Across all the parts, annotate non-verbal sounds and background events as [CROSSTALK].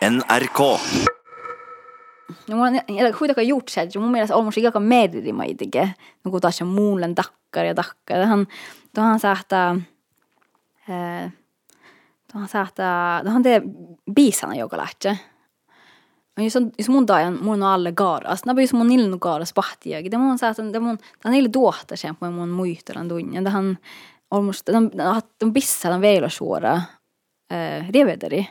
NRK. Ja mulla on kuitenkaan just se, että mun mielestä on musta aika merrimaitige, no kun taas on muullen takkar ja takkar. Tähän, tuohan saattaa, tuohan saattaa, tuohan tee biisana joka lähtee. Ja jos, on, jos mun tajan mun on alle gaaras, nää jos mun ilnu gaaras pahtiakin, det mun saattaa, det mun, tämä niille tuohta sen, kun mun muistelan tunnin. Tähän on musta, tämän, tämän bissalan veilasuora, eh, rivederi.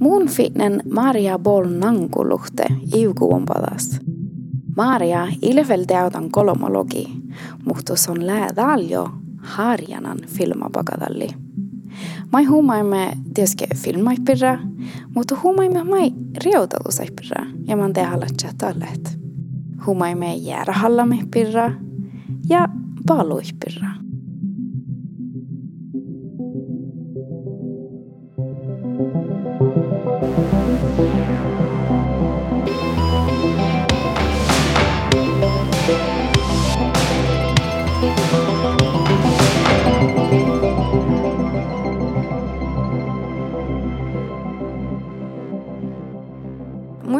Mun finnen Maria bol nankuluhte iukuun palas. Maria ilvelteautan kolomologi, muhtus on läädaljo harjanan filmapakadalli. Mai huumaimme tieske filmaipirra, mutta huumaimme mai riotautusaipirra ja man tehalla chatallet. Huumaimme jäärahallamme ja paluihpirra.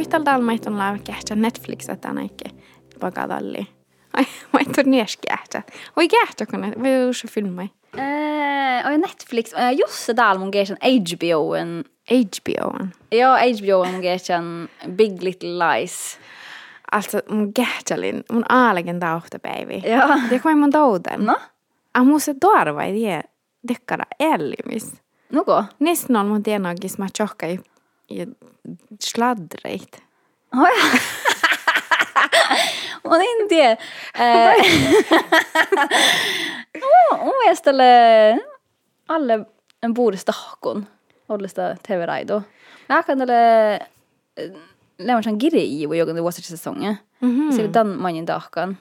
yhtäältä on ehkä Netflix, että ainakin pakadalli. Ai, mä et ole ehkä. Oi kähtä, kun ne, vai jos filmai? Oi Netflix, just se täällä mun keisän HBO HBOn? Joo, HBOn mun keisän Big Little Lies. Alltså mun kähtälin, mun aalikin tauhtapäivi. Joo. Ja kun mun touten. No? A mun se tuorva ei tiedä, dekkara ellimis. Nuko? Niistä on mun tienoakin, mä tjohkaipa. Tjohka i, i sladdreit. Oh, ja. Mun en tiedä. Eh, mun- mun mielestä le- alle en puhdista tahkun ollista TV-raido. Mä akan tälle Lemonsan kirja joka vuosissa säsongen. Mhm. Sillä tämän mainin tahkan.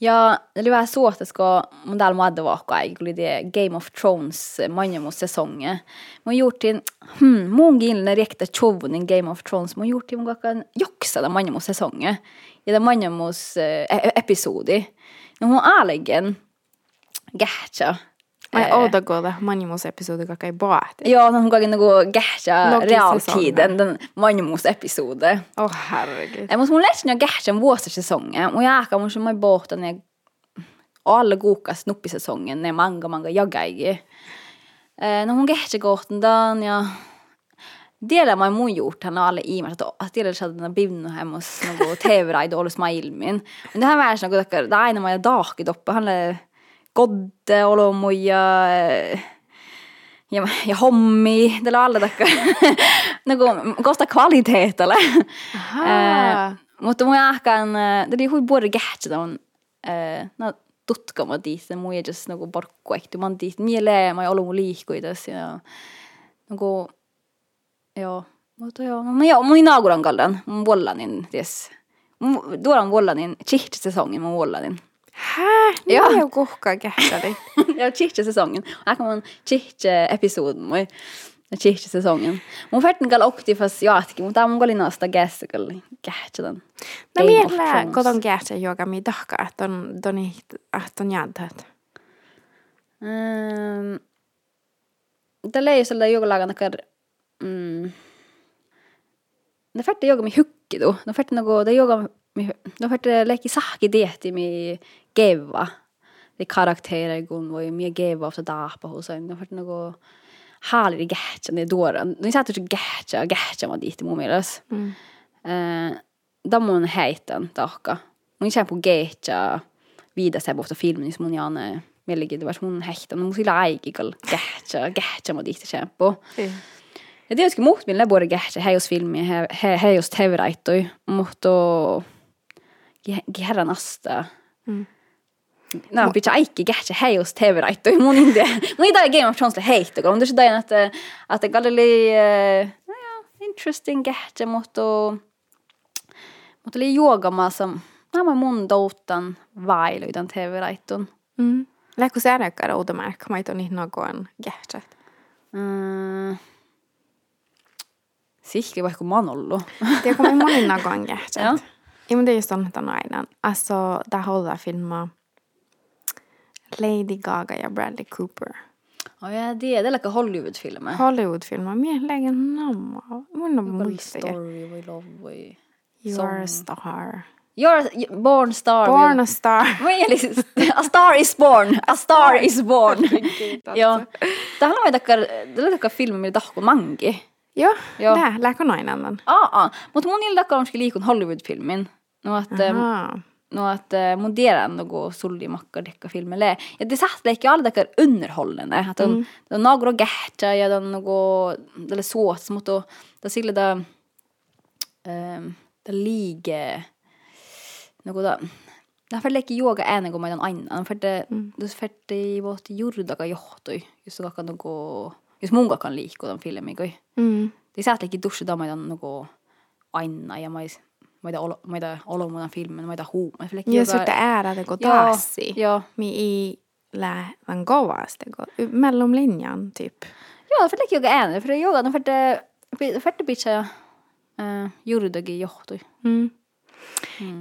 Ja oli vähän suohtas, kun mun täällä madde vaikka kun oli det Game of Thrones eh, manjamus säsongen. Mun juurtiin, hmm, mun gillne riekta tjovunin Game of Thrones, mun juurtiin mun kakkan joksada manjamus säsongen. Ja det manjamus äh, eh, e-, episodi. No mun aalegen gähtsä. Ai outa kuulla manimus episodi kaka ei baati. Joo, no mun kakkan niinku Logissäsongen. realtiden, den manjamus episode. Åh herregud. Ja mutta mun lähtsin jo kähtsän vuosisesongen. Mun jääkä mun mä pohtan ne alla kuukas nuppisesongen ne manga manga jagaigi. No mun kähtsä kohtan dan ja Tiedä mä mun gjort han alle ihmiset att tiedä att den bivnu hemmas något TV-raid och mä ilmin. Men det här var något det aina mä daakit uppe han kodde olomu ja ja, ja hommi, tällä alla takka. [LAUGHS] Nagu kosta kvaliteetalla. Ahaa. Mutta mun ahkan, är hui både gähtsä on, no tutkama tiistä, mun ei just nagu porkku ehti, man tiistä mieleen, mä olu mun liikuitas ja nagu, joo, mutta joo, no joo, mun inauguran kallan, mun vollanin, ties. Tuolla vollanin, chihtsäsongin mun vollanin. Hää? Joo. Mitä joku kuhkaa kähtäli? ja [LAUGHS] chihtsäsongen. Aika mun chihtsä-episodin moi. Ja chihtsä-säsongen. Mun färtin kall okti fast jaatkin, mutta mun kalli naasta gässä kalli kähtsä No mielellä koton kähtsä joka mi tahka, että on toni, että on jäädät. Um, Tällä ei ole joku lagan nakar... Mm, det färte joga mi hukki då. Det färte något, det joga mi... Det färte leki sahki diehti mi geva. Det karaktärer gun mer geva av dapa hos en. Det färte något härlig gähtja ne dåren. Det satt ju gähtja, gähtja var dit i mumilas. Mm. Eh, da mun heiten tahka. Mun känner på gähtja vida se bofta filmin, jos mun jane mielegi det var mun heita. No mun sillä aikikal gähtja, gähtja mä tihti kämpo. Ja tietysti muut millä både gähtja hei jos filmi, hei jos TV-raittoi, mutta geran asta. Mm. No, Ma... bitch, aiki gärse heus tv right to mun inde. Mun ida Game of Thrones le heit to, under sidan att att Galilei eh, no ja, interesting gärse mot och mot le yoga ma som när man mun dotan vail utan tv right to. Mm. Läkku säännäkkära outomark, mä et on ihan nokoan gärse. Mm. Sihki vaikka mä oon ollut. Tiedätkö, mä en monin nokoan gärse. [LAUGHS] Joo. Ja, men det är just sånt aina. Alltså, där håller filma Lady Gaga ja Bradley Cooper. Oh, ja, det är det like Hollywood-filmer. Hollywood-filmer. Namn av. Mun on muista. Story või love või... You are a star. You're born star. Born a star. [LAUGHS] Är? A star is born. A star is [LAUGHS] born. Joo. Tähän on takkar, tällä filmi, millä tahko mangi. Joo, Joo. tää, lähkö noin annan? Aa. Mutta mun niillä takkar onski liikun Hollywood-filmin. No, että, Aha. no, että mun tiedän nogo sulli makka dekka filmille. Ja det satt leikki alla takkar underhållande. Att on, mm. on några gärta ja on nogo, eller sås, mutta da sille da, um, da lige, nogo da, da får leikki yoga ene maidan aina. For det, det for det i vårt jordaga johtoi, just så kan nogo, just mun kan liikku den filmin koi. Mm. Det satt leikki dussi da maidan nogo aina ja mais, ma ei tea, ma ei tea, olumuna filmin, ma ei tea, huumoriflekiga. ja sihuke nagu taassi, millä on kovasti, mellanlinjan typ. Ja, för det är ju en, för det är ju för det för noh, et, et juridakin see juurdegi Mm.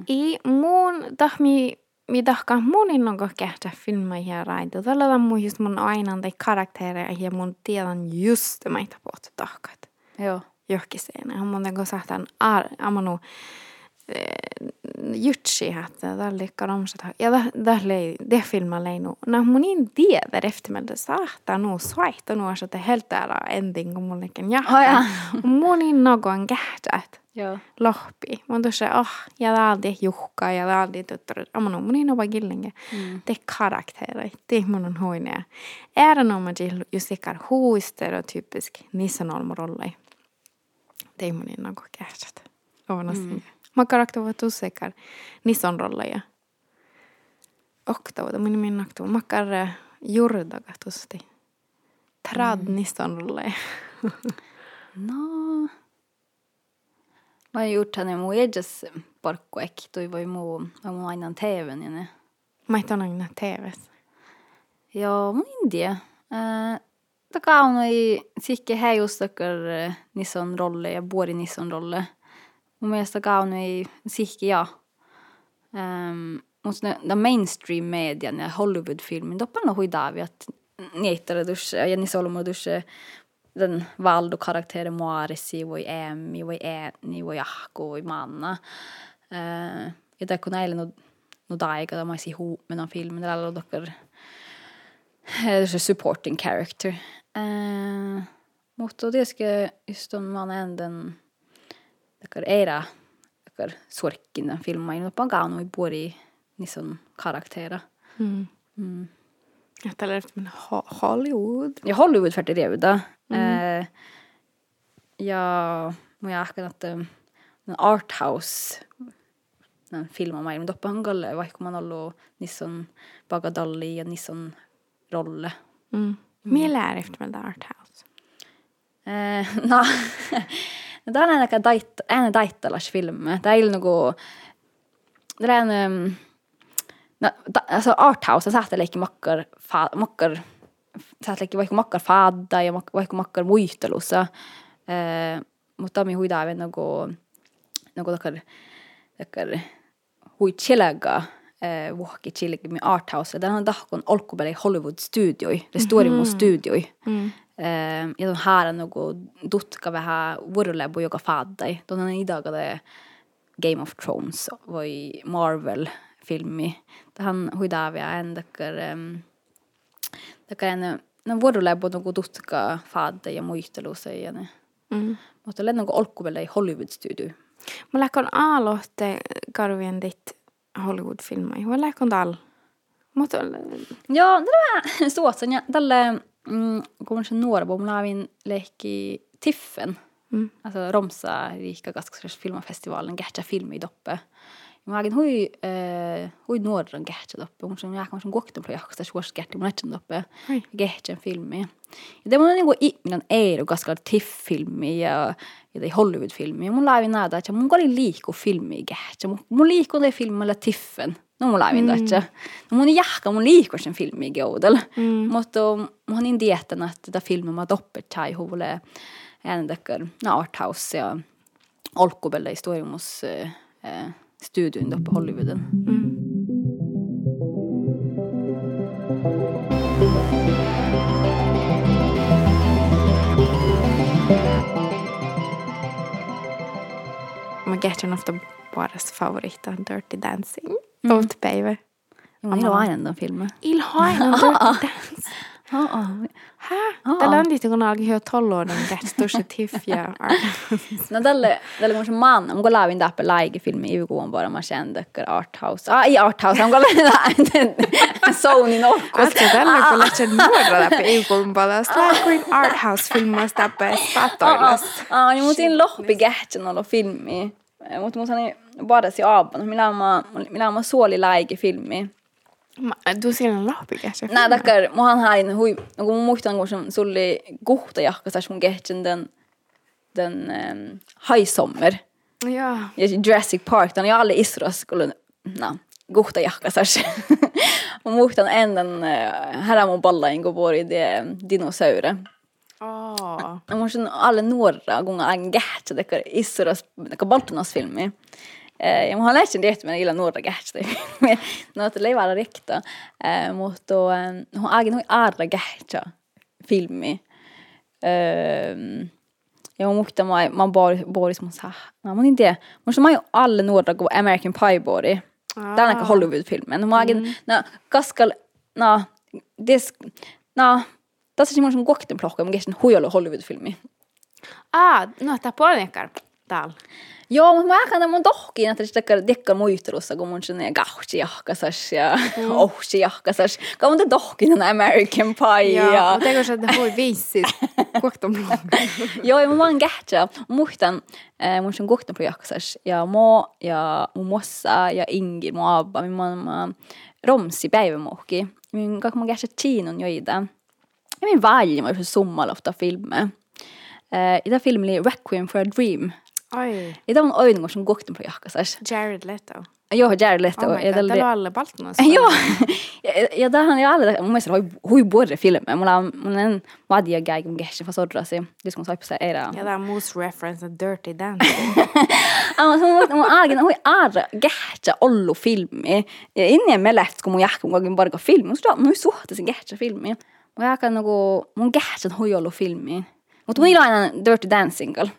ei mun tahmi mi tahka mun innon ko kehtiv film ja raadio, tal on mun just on aina neid karaktere ja mun tiedän just meitä pohtu tahkat. Joo. Johkin seinä. Mun on kun sahtan ar, amanu. Ar- jutsi että tällä karomsat. Ja tällä det filma leinu. När mun in tiedä eftermältä sahtaa nu svaihto nu det helt är ending kun mun lekin Oh, ja. Mun in nogon kähtät Joo. lohpi. Mun tuossa, oh, ja täältä juhkaa ja täältä tutturit. Amma no, mun ei ole gillinge. Mm. Det är karaktärer. Det mun on huinea. Är det någon till just ikar hui stereotypisk nissanolmorolle? Det mun innan kokeäsät. Ovana mm. Makkaraktavat useikar. Niissä on rolleja. Oktavat, minä minä oktavat. Makkar eh, juurdagat usti. Trad mm. niissä on rolleja. no. Mä oon gjort henne mun edes porkkoek. Toi voi muu, mä mun aina teven jänne. Mä et on aina teves. Joo, mun india. Uh, Taka on ei sikke hei ustokkar nisson rolle ja bor nisson rolle. Mun mielestä kaunoi sikke ja. Um, mutta ne, ne mainstream median ja Hollywood-filmin, doppana huidaavi, että niittare dusse ja Jenni Solmo dusse den valdo karaktären Moarisi voi Emmi voi Äni voi Ahko voi Manna. Uh, ja där kun eilen no, no daiga da mais ihop med den filmen eller alla dockar det supporting character. Uh, mutta det ska just om man änden dockar era dockar sorkin den filmen no pagano i bori nison karaktera. Mm. Mm. Täller efter min Ho- Hollywood. Ja Hollywood för det da. Mm. Eh, ja, jag ehkä att um, en arthouse den filma mai, mutta pangalle vaikka man ollut nisson bagadalli ja nisson rolle. Mm. Min lär efter med Art House. Eh, [LAUGHS] no, tämä on ainakaan dait, ääne daittalas film. Tämä ei ole nagu, det är en, um, no, ta, alltså arthouse, sä leikki makkar, fa, makkar, sä leikki vaikka makkar fadda ja mak, vaikka makkar muistelussa. Eh, mutta mi huidaavi nagu, nagu takkar, takkar hui chillaga, eh, vuokki chilligi mi arthouse. Den on tahkon olkupeli Hollywood studioi, det står i mun studioi. Mm. Eh, ja de är något dutka vähän vuorolebu joka faddai. De on idaga det Game of Thrones var i Marvel filmi. Tähän huidavia en takkar um, takkar en no vuorolebu något dutka faddai ja muistelussa ja ne. Mm. Mutta olen något olkuvelle i Hollywood studio. Mä lähkon aloitte karvien dit Hollywood-filmai. Mä lähkon tal. Mutta Ja, det var så sen jag tälle mm, kommer se några på Mlavin leki Tiffen. Mm. Alltså Romsa rika Gaskars filmafestivalen Gärtja film i doppe. Mä agin hui äh, hui nuoran Gärtja doppe. Mun sen jääkään sun kokten pro jaksta suos Gärtja mun etsen doppe. Gärtja filmi. Ja det mun niinku ihminen ei Gaskar Tiff-filmi ja ja det Hollywood-filmi. Mun laavin näitä, että mun oli liiku filmi Gärtja. Mun, mun liiku ne filmillä Tiffen no mul laevindaatja mm.. no mul ei jahka, mul liikus sen filmi keudel. Mm. Mutta mun ei tiedä, että tätä filmiä mä toppet tai huule äänentäkör, no arthouse ja olkkupelle istuimus äh, eh, studion uppe Hollywooden. Mm. Mä on ofta bara favorit av Dirty Dancing. Mm. Old Baby. Jo, on aina den filmen. Il har en Dirty [LAUGHS] Dance. Ja, ja. Hä? Tällä on liitti kun alkoi hyö tollouden käsitystä tiffiä. No tälle, tälle kun se man, mun kun lävin täppä laigi filmi i kuun bara man kände att arthouse. Ah, i arthouse, mun kun lävin Sony nokkus. Alltså tällä kun lähtee nuorra läpi i kuun bara. Slää kuin arthouse filmas täppä statoilas. Ah, niin mutin lohpi kähtsän olla filmi. Mutta mun sanoi bara si aapan. Minä mä, minä mä suoli laigi filmi. Du ser en lahpikä se. Nää takkar, muhan hain hui, kun mun muistan kun se sulli kuhta jahkasas mun kehtsin den, den um, High Summer. Ja. Ja Jurassic Park, den är alla isros skulle, na, kuhta jahkasas. [LAUGHS] mun muistan ennen, uh, här mun ballain kun vuori det dinosaurer. Oh. Ja mun alle nuorra gånger en gähtsa takkar isros, takkar baltonas filmi. ja olen läinud tehty meidän illan nuorta kähtstä. no, että leivällä rikta. Mutta hon ägin hon arra kähtsä filmi. Ja mun muistan, mä, mä boris mun saa. Mä mun tiedä. Mun mä jo alle nuorta kuin American Pie bori. Tämä on aika Hollywood-filmi. Mä ägin, no, kaskal, no, des, no, tässä on semmoinen koktenplokka, mä kestin huijalla Hollywood-filmi. Ah, no, tämä puolikar täällä. Joo, mutta mä ajan mun tohkiin, että sitä dekkan muistelussa, kun mun sinne gauchi jahkasas ja mm. ohsi jahkasas. Kun mun tohkiin on American Pie. Joo, ja... mutta eikö se, että voi viisi [LAUGHS] Joo, ja mä vaan kähtsä. Muistan, äh, mun sen kuhtum jahkasas. Ja mo ja mun mossa ja Ingi, mun abba, min mamma romsi päivämuhki. Min kak mä kähtsä Chinon joita. Ja min valj, mä summalla ofta filmer. Äh, I den filmen är Requiem for a Dream. Oi. Ja tämä on ainoa, kun kohtin på jahkasas. Jared Leto. Joo, Jared Leto. Oh my god, on alle Baltonas. Joo, ja, ja tämähän on alle, mun mielestä hui, hui borre filme. Mulla on, mulla on vadia gäg mun kehsi fa sodrasi. Just kun saipsa era. Ja tämä on muus reference a Dirty Dancing. [LAUGHS] Amma se mun aagen hui aara gähtsä ollu filmi. Ja inni me läht, kun mun jahka mun kagin barga filmi. Mun suhta, suhtasin gähtsä filmi. Mun jahka وياك mun منقحشن هو يولو mut وتمي له dirty dancing دانسينجل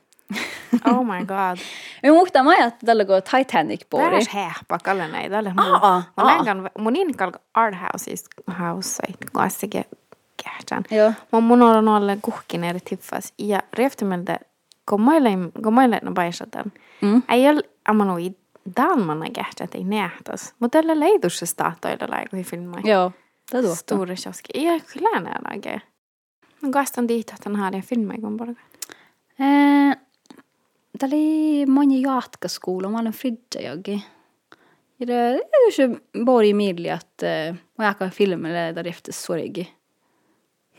oh my god. Ja muhta majat tällä Titanic puoli. Täräs hehpa kallanei tällä mun. Aa, aa. Lengan mun in kalk art is house kassike kähtän. Joo. Mun mun on alle kuhkin eri tiffas ja reftimeltä kun maille kun mä olin paisatan. Mm. Ei ole amanoi Dalmanna kähtät ei nähtäs. Mutta tällä leidussa tahtoilla laikui filmai. Joo. Det tuosta. Stora kioski. Ja kyllä näin Mä kastan tiihtohtan haalia filmai kun porka. Eh, Tämä oli moni jatkaskoulu, mä olen fridjajakin. Ja det är ju bara i midli att uh, mä jääkään filmille därefter sorgi.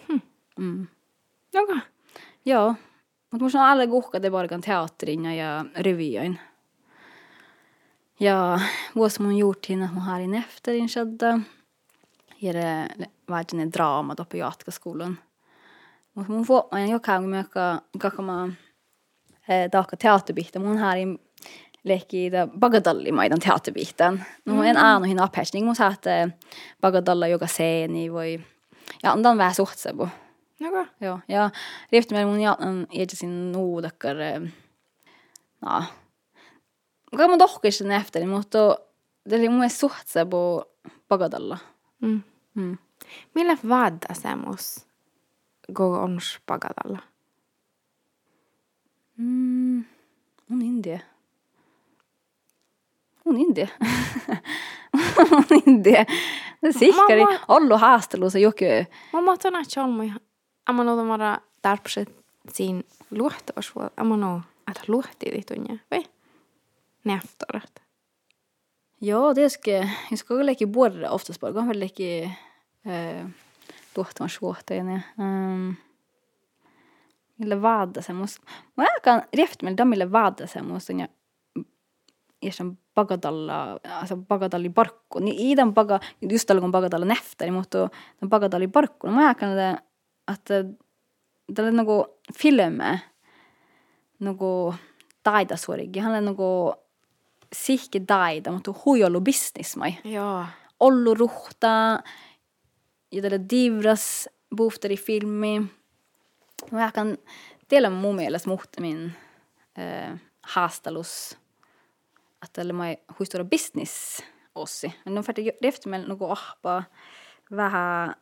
Hmm. Mm. Joka. Joo, mutta musta on alle kuhkat barkan teatterin ja revyin. Ja vuosi mun juurtiin, että mä harin efterin shadda. Ja det hiere vaatine draama dopo jatkoskulun. Mutta mun vuo on joka kun myökkä kakama tahka teatterpihta. Mun härin lehki da bagatellimaidan teatterpihtan. No mun en aano hin apesning mun saatte bagatalla joka seeni voi ja andan vähän suhtsebu. Okei. Joo, ja riippuu meidän mun jalkan eetsin nuudakkar. No. Kamma dohkisen efter, mutta det är mun suhtsebu bagadalla. Mm. Mm. Millä vaatteasemus go on spagatalla? Mm, mun india. On india. [LAUGHS] On india. Sihkari ollu haastelussa joku. Mä mahtan nähdä olmui. Amma noita mara tarpeet siinä luohtoa. Amma noo, että luohtii tunne. Vai? Nähtorat. Ja, det ska, jag ska leka båda oftast bara. Jag har leka eh, låtar man sjåta igen. Um, eller vadda sen måste. Men jag kan rätt med dem eller vadda sen måste jag ersen bagadalla, alltså bagadalli barkku. Ni i den baga, just alla kun bagadalla näfter, mutta den bagadalli barkku. Mä ajakan, että, että tällä on nagu filme, nagu taidasuorigi, hän on nagu sihki taida, mutta huijollu business mai. Joo. Ollu ruhta, ja tällä divras bufteri filmi. Mä kan dela mun mielestä muhtamin äh, haastalus että oli mai huistora business ossi. No färdig efter med något ahpa vähän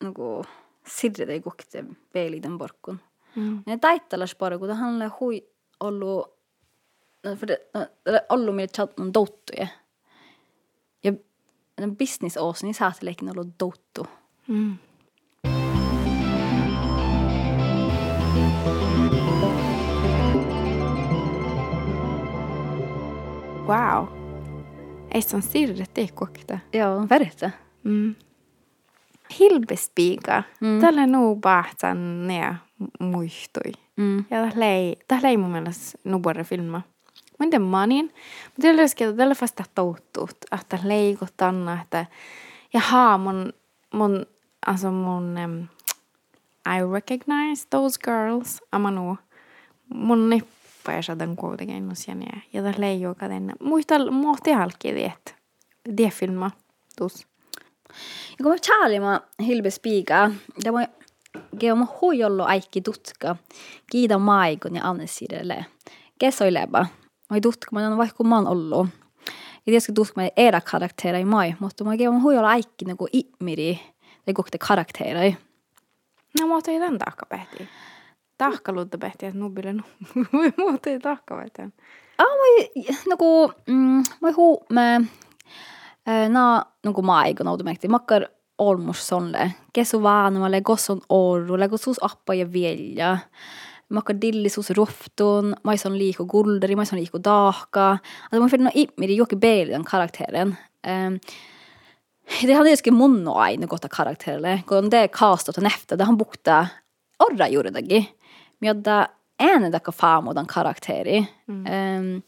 något sidre ei kokte veeliden borkun. Mm. Ja taittalas bara kun han oli hui ollut för det det är ollut med chat någon dottoja. Ja en business åsen i saateleken ollut dotto. Mm. Wow. Ei se on sirret kokta. Ja, verta. Mm. Hilbespiiga. Mm. Tällä nuu bahtsan nea muistui. Mm. Ja tällä ei, tällä ei mun mielestä. Mä en tiedä manin, mutta hetkellä tällä vasta touttuut, että leikot anna, että jaha, mun, mun, alltså mun, um, I recognize those girls, ama nu, mun nippa ja sadan kuitenkin no sen ja, ja tällä ei joka tänne. Muista, muhti halki diet, die filma, tus. Ja kun mä tjaalima Hilbe Spiga, det var Geom huijollo aikki tutka, kiida maikon ja anne sidelle. Kesoileba, Mä tutkamainen on vaikka mä oon ollut. Ja tietysti tutkimaan era karaktereja mai, mutta mä oon huijolla äikki niinku ihmiri, tai kohti karakteri. No mä otin tämän tahkapehtiin. Tahkaluutta pehtiä, että nubille nu. [LAUGHS] mä otin tahkapehtiä. Ah, mä niinku, mm, mä huumme, na niinku no maikon automaattisesti. Makkar olmus sonle. Kesu vaanomalle, kosson orru, lekus appa ja vielä. Makka dilli sus roftun, mais on liiku gulderi, mais on liiku daaka. Alltså man finner immiri joki beili den karakteren. Um, det hade just mun och aina gotta karakterille, kun det kastot on efter, det han bukta orra juridagi. Miodda ene daka faamo den karakteri. Um,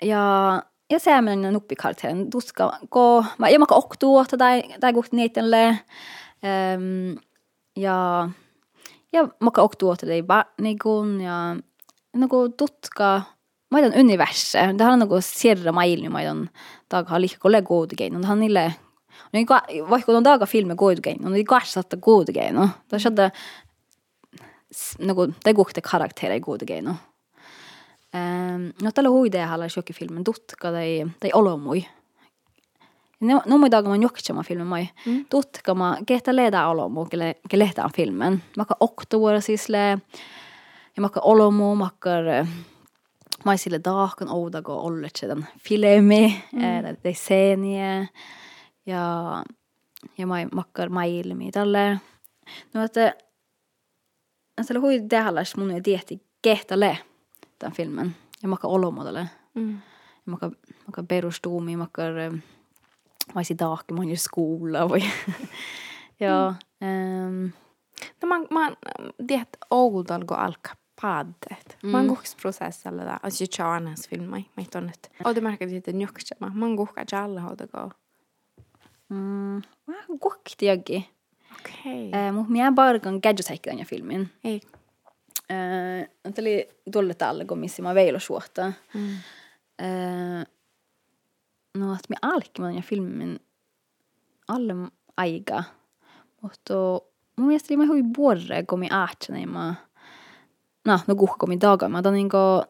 ja ja ser med den uppi karaktären. Du ska gå, jag makar också då att där där går till le. Ehm ja ja mä ok tuota ei ba nigun ja nagu tutka ma ei tea universse ta on nagu sierra maailma niin ma ei tea taga liikaa kolle koodi käinud no, ta on niille no iga vaikka on taga filmi koodi käinud no iga aasta koodi no. käinud ta saada nagu teguhte karaktereja koodi käinud no. ähm, no. Tällä huidea halas jokin filmin tutka tai, tai olomui noen dager man jo ikke kommer filmen mai. Mm. Tuot, kun mä, ketä lehdä olomu, kelle, kelle filmen. Vaikka oktovuoro sisle, ja vaikka olomu, vaikka mä sille daakon oudago ollet sen filmi, mm. äh, tai seniä, ja, ja mä vaikka mä ilmi tälle. No, että Sillä hui tehallas mun ei tiehti kehtäle tämän filmen. Ja maka olomu tälle. Mm. Ja maka, maka perustuumi, maka vad är dag, man gör skola och [LAUGHS] ja. Mm. Um, man, man, det att old algo alkapadet Mm. Man går process eller där. Alltså jag tror annars film mig, mig tonnet. Och det märker det inte man. Man går till alla hur det går. Mm. Ah, vad gokte jag okej Okay. Eh, men Äh, Mutta minä parkan gadgetäikkiä filmin. Ei. Ehm, äh, Tämä oli tuolle talle, kun missä mä veilo suohtaa. Mm alkimman ja filmin alle aika. Mutta mun mielestä mä hui vuorre, kun mä ahtsin, niin mä... No, no kuhka, kun mä dagan, mutta niin kuin...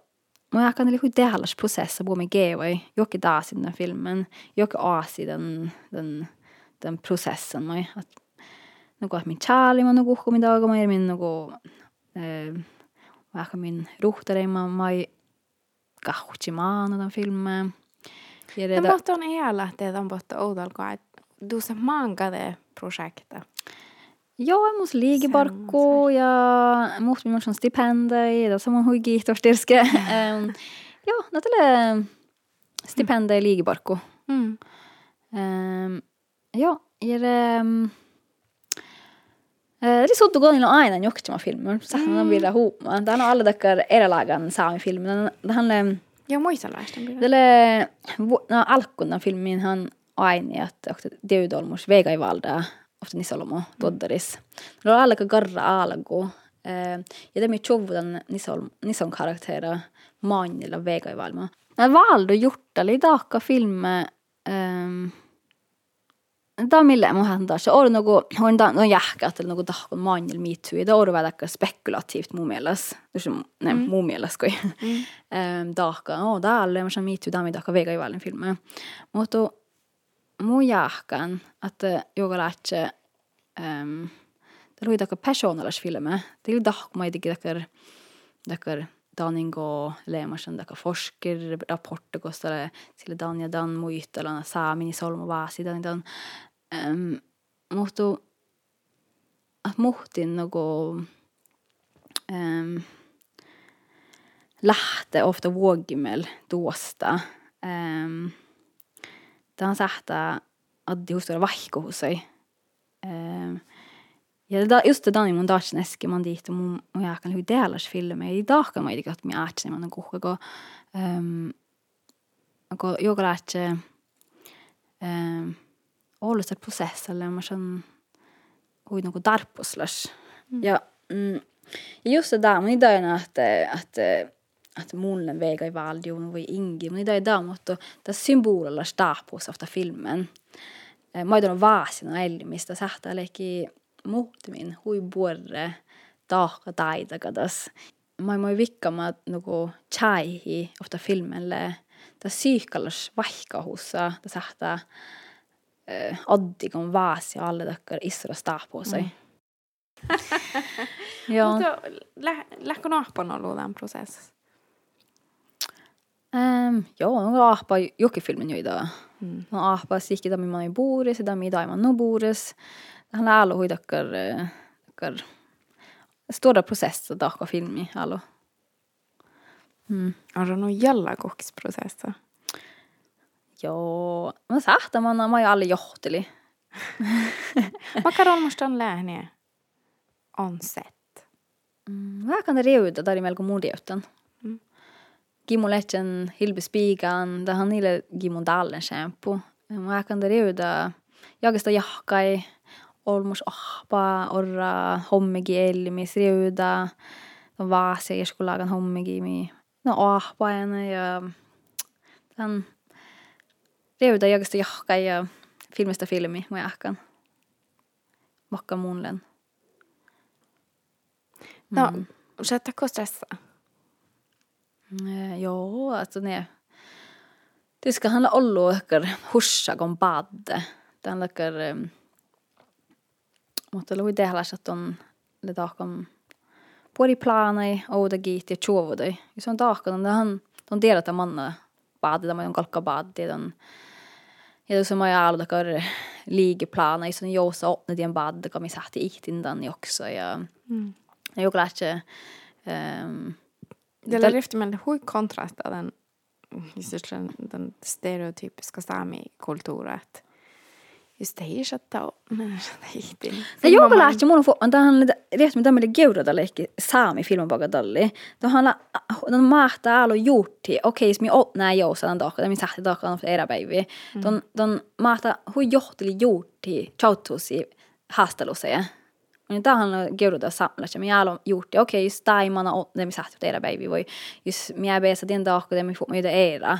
Mä ehkä oli hui tehdas prosessa, kun mä kevoi. Jokin taas den filmen, jokin aasi den, den, den processen. Mä, att, no kun mä tjäli, mä no kuhka, mä dagan, mä min no Mä ehkä min ruhtareimman, mä kahtsimaan den filmen. Ja det mutta on että on botta oudal go. Du se manga det projektet. Joo, mus liigibarkku ja muut minun on stipendei, ja samoin hui kiihtoistirske. um, [LAUGHS] joo, no tälle stipendei liigibarkku. Mm. Um, joo, ja. Um, det är så att gå in och aina jokkima filmer. Så han Mm. vill ha homa. Det handlar alla dagar eralagan saami filmen. Det handlar Ja muistellaista vielä. Tälle no, alkun tämän filmin hän aini, että onko deudolmus vega i valda ofta nisolomo doddaris. No alla ka garra algu. Eh, ja det med chovudan nisol nison karaktera manilla vega i valma. Mä valdo juttali daakka filme ehm da mille mu hända se or nagu on da no jähkat eller nagu tahkon manjel mitu da or väga spekulativt mu meeles ne mm. mu meeles kui mm. um, tahka o da alle. Ma mitu da mi tahka vega i valen filme mutta mu jähkan että joka lähtee um, det lui taka personalas filme det lui tahk ma ei tegi takar takar daningo leemas on taka forsker raporte kostale sille dan ja dan muistella saamini solmu vaasi dan dan ähm, muhtuu, ah, muhtin nagu ähm, lähtee ofta vuogimel tuosta. Ähm, tämä sähtää addi hustora vaihko husai. Ähm, ja da, just det där mun dagen äske man dit och mun och jag kan hur delas filmer. I dag kan man ju gott med att man kan koka gå ehm och jag lärte ehm oluliselt protsessile, ma saan kui nagu tarpuslas mm. ja mm, ja just det där, man idag är att, att, att molnen väger i valdion och ingi, men idag är det mot att eh, eh, symbolerna står på sig ofta filmen. Eh, Mä oon vaasin elimistä sähtää leikki muuttimin huipuorre tahka taitakadas. Mä oon vikkama nuku chaihi ofta filmelle. Tässä syykkallas vaikkahussa, tässä sähtää äh, addigon vaas ja alle dere isra sig. Mm. [LAUGHS] ja. Lähkö naapana ollut tämän prosess? Um, joo, no ahpa jokifilmin joita. Mm. No ahpa sikki dami man buures, dami daiman no buures. Han är alla hui dakkar, dakkar stora prosesser dakka filmi allo. Mm. On se no jällä koksprosessa? Joo, no sähtä mä alle johteli. [LAUGHS] Makaronmustan lähne on set. Mm, vähän riuta tari melko mudiutan. Mm. Gimu lehtsen hilbe spigan, da han niille gimu dallen shampoo. Mä kan riuda jagasta jahkai, olmus ahpa, orra hommegi elmis riuda. No vaase jeskulagan hommegi mi. No ahpa ja den Reuda jagasta jahka ja filmistä filmi mä jahkan. Vaikka muunlen. No, mm. sättäkö stressa? Eh, joo, alltså ne. Det ska handla ollu ehkä hussagon badde. Tämän lekker mutta lui tehdä, että on le tahkam puoli planai ouda giit ja chuovudai. Ja se on tahkan, on han on tiedä manna badde, tämä on kalkka badde, on ja tuossa mä ajalla takar liigeplana i sån jousa åpne de en bad kan vi sätta ikt in den också. Ja. Mm. jag glädje um, det är efter men hur kontrast den den, [LAUGHS] den stereotypiska sami-kulturet Justeisata heitin. No joukalaahti mun fu on tähän rehti mitä meille geurata leikki saami filmin pagadalli. Tuohan on mahtaa alo juutti. Okei, mi ot nää jousan doka, det min sahti doka on era baby. Ton ton mahtaa hu johteli juutti chautusi haastelussa. Niin tähän on geurata samlas. Mi alo juutti. Okei, just taimana ot det min sahti era baby voi. Just mi är bäsa den det min fu mi det era.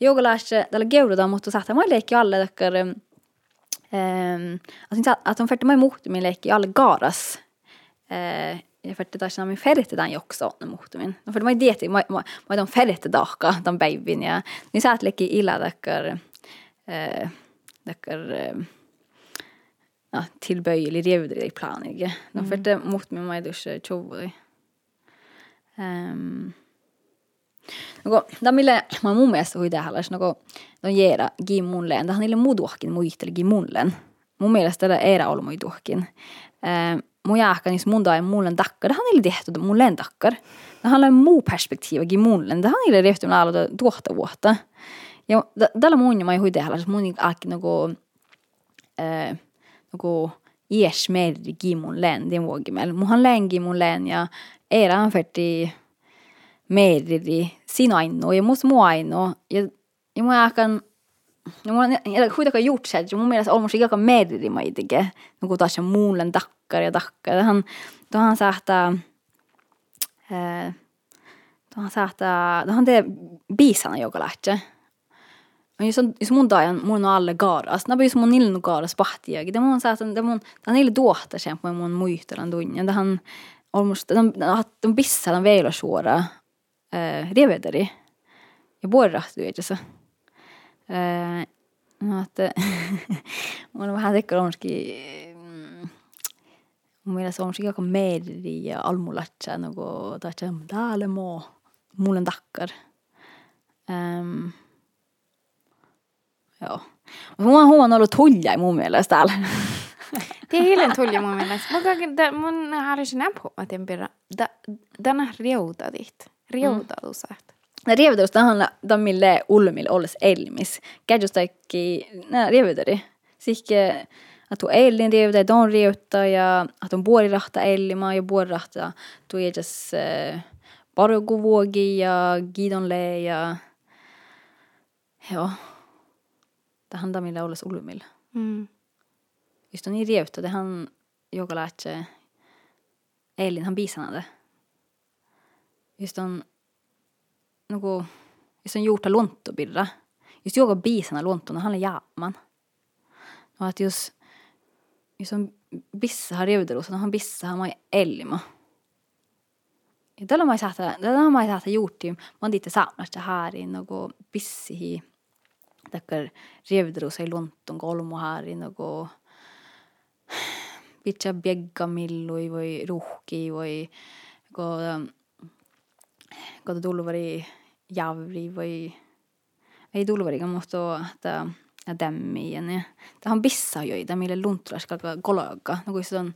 Joukalaahti tällä geurata mutta sahti mä leikki alle dokkar Um, altså, at han følte meg imot min leke i alle garas. Uh, jeg følte da ikke min ferdig den joksa åtne mot min. Nå følte meg det til, må de til daka, den babyen, ja. Nå sa jeg at leke illa uh, dekker, uh, ja, tilbøyelig revdre i planen, ikke. Mm. følte mot min meg dusje tjovri. Um, No, Tamille, mä mun mielestä hui tähän no, no jeera gi. Tähän niille muduahkin muistelikin munlen. Mun mielestä tällä eera ollut muituahkin. Äh, mun jääkkä niissä mun tai mullen takkar. Tähän niille tehty mullen takkar. Tähän on muu perspektiivi gi mullen. Tähän niille tehty aloita tuotta vuotta. Ja tällä mun mä hui tähän, mun niinku alkki nogo... Äh, nogo iesmergi mun län, din vuogimel. Mun han längi mun ja eran ferti meriri sinaino ja mus muaino ja, ja mä akan ja mulla on kuitenkaan gjort se, että mun mielestä on aika meriri mä itsekin, no kun taas on muullen takkar ja takkar. Tähän, tuohan saattaa, tuohan saattaa, tuohan tee biisana joka lähtee. jos on, jos mun tajan, mun on alle gaaras, nää jos mun ilnu gaaras pahtiakin, det mun saa, det mun, det on niille tuohta sen, kun mun muistelan tunnin, det han, almost, de, de bissa, de veilasuora, rivederi [LAUGHS] ja borrattu itse asiassa. No, että mun vähän tekee onski mun mielestä on aika media almulatsa nogo tatsa täällä moo mulle takkar. Um, joo. Mutta huon on ollut tulja mun mielestä täällä. Tihilen tuli mun mielestä. Mun, mun harjoitin apua, että en pidä. Tänä riuta tihti. Mm. riutautuiset. Ne rieveytyshän on mille ulmille olisi elmis. Käytöstäkin nämä rieveytöri. Sihke, siis että on eilin rieveytä, että on rieveyttä ja että on puolirahta ellimaa ja puolirahta tuijetas parjokuvuogi ja giidonle ja joo. Tähän tamille olisi ulmille. Mm. Just on niin rieveyttä, tähän sig. Elin, han biisanade. Mm. Just on nagu, jos on juurta luontopirra, just juoga biisana luontona, hän on jaaman. No, että jos, jos on bissaha riudelussa, no hän bissaha mai elma. Ja tällä mä saa tällä mä saa juurti, mä oon itse saamassa härin nagu bissihi, takkar riudelussa ei luonton kolmu härin nagu [SIGHS] pitää bjeggamillui voi ruhki voi nagu kato tulvari javri või ei tulvariga ta että ja nii. ta on pissajoita, mille luntraska kologa. No kun see on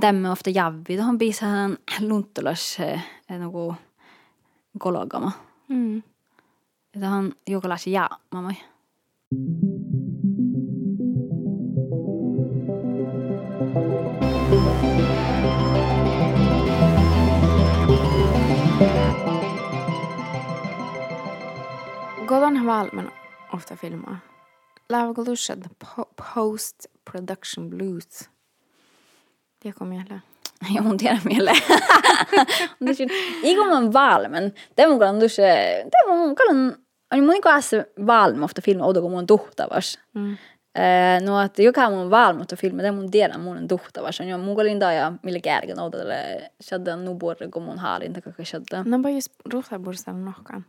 tämme ofta javvi, tuohon pisahan luntulas eh, niinku no kologama. Mm. Ja tuohon jokalasi jaamamoi. Mm. Godan valmen ofta filmaa. Lääväkö lushat post production blues? Tiedätkö mieleen? Joo, mun tiedän mieleen. Igo man valmen. Det mun kalan dusche. Det mun kalan on mun kanssa valmen ofta filma odo kun mun tuhtavas. Mm. Uh, no että joka mun valmutta filma, det mun tiedän mun tuhtavas. On jo mun kalin ja millä kärken odotalle. Shadda nu borre kun mun haalin takaka shadda. No bara just ruhtabursan nohkan.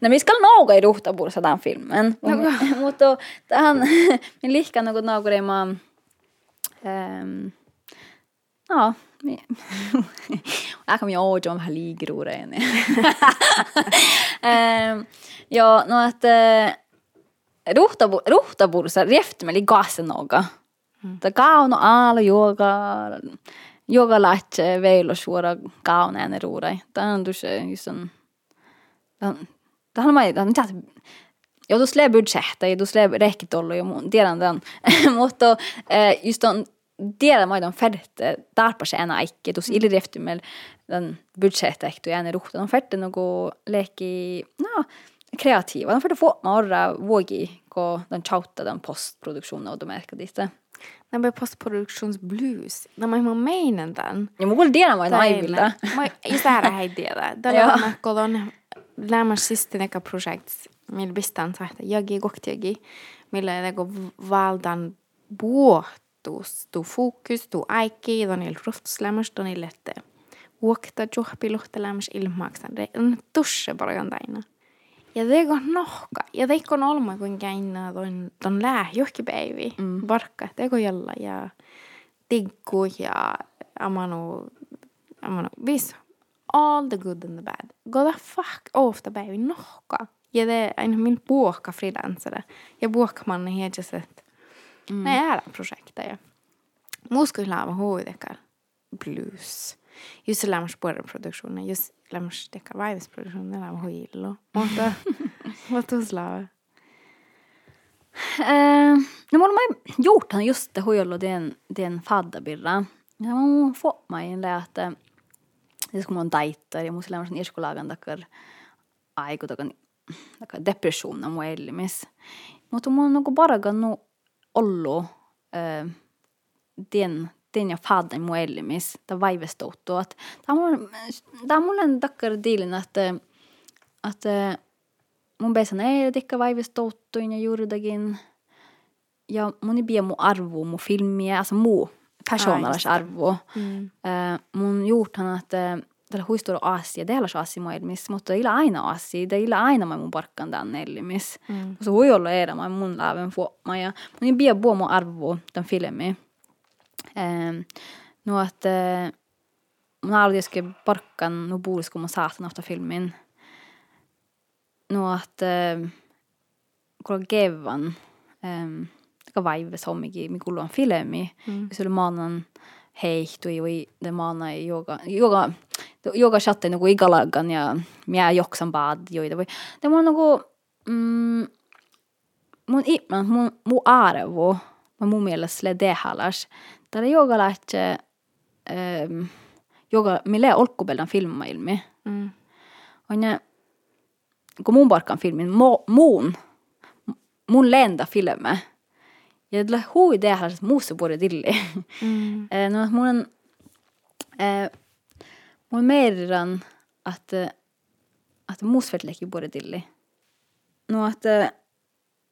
No missä nauga ei ruhtapuussa tämän filmen. [LAUGHS] Mutta tähän [LAUGHS] min lihka något naugureima ähm, no, Här kommer jag ihåg om ligroreen. ähm, ja, no att äh, ruhtabu, ruhtapuussa rieftimeli gasen noga. Mm. Ta kauno aalo yoga yoga lähtee veilosuora kauneen ruurai. Tämä on tosi just on tähän mä ei mitä ja tuossa tulee budgetta ja tuossa tulee rekitollu ja mun tiedän tämän. Mutta just on tiedän mä on färdigt tarpa se enää ikke mm. ilireftimel den budgetta ehtu ja ne ruhta. On färdigt något leki, no, kreativa. De färdigt få marra vågi ko den chautta den postproduktionen och de märker det. Den blir postproduktionsblues. När man meinen den. Ja mulla tiedän mä en aivilta. Just det här är heidtiedä. Tällä on kolon لا marxist nekā projekts. Millä pistän sahta jagi kohtiagi, millä lego valdan vuotus, tu fokus, tu aiki, don il ruftslamas, don il lette. Vuokta juhpi luhtelamas ilmaaksan, det är en tusche bara gandaina. Ja det går nohka. Ja det on olma kun käinnä då ton lää johkipäivi. baby mm. barka det går jolla ja tiggu ja amano amano viso. All the good and the bad. Go the fuck off the baby nohka. Ja det aina min puokka freelancere. Ja puokkamanne hiedjaset. Mm. Ne är projekta ja. Muskul lava huidekar blues. Just lämmas produktionen, just lämmas dekar vaivisproduktionen lava huillo. Mutta vad lava? Uh, no mulla mä gjort han just det huillo den den faddabirra. Ja mä fått mig en läte siis kun mun taittaa ja mun sellaisen iskulagan takar aiku takar depression mun elimis. Mutta mun on niinku paragannu ollu äh, den den jag fadden mun elimis ta vaivestoutu tämä on on mulle takkar diilin että että mun besan ei tikka vaivista touttuin ja juuridakin. Ja mun ei pidä mun arvoa, mun filmiä, alltså muu persoonalais arvoa. Mm. Äh, mun juurthan, että tällä huistuu asia, det on asia maailmissa, mutta ei aina asia, ei aina mä mun parkkan tämän elimis. Mm. Så voi olla era mä mun läven fuoma ja mun ei pidä puhua mun arvoa tämän filmi. Ähm, no että mun aldiski parkkan no puolis kun mä saatan ofta filmin. No että kun kevan ähm, ka vaibes hommikul, mi kuulame filmi mm., siis oli maanen heihtui maana demana joga joga joogachatte nagu niinku igal ajal ja mina jooksen paadioida või tema nagu niinku, mm, mun, mä, no, mun, mun arvo, mä mun mielestä sille dehalas. Täällä joga lähtee, ähm, joka, mille olkkupelän filma ilmi. Mm. On ja, kun mun parkan filmin, mu, mun, mun lenda filme, ja tällä hui dehalas muussa puolella tilli Mm. Eh, no, mun on, eh, mun meidän, että, että musvetlekin puhutaan tilli. No, että,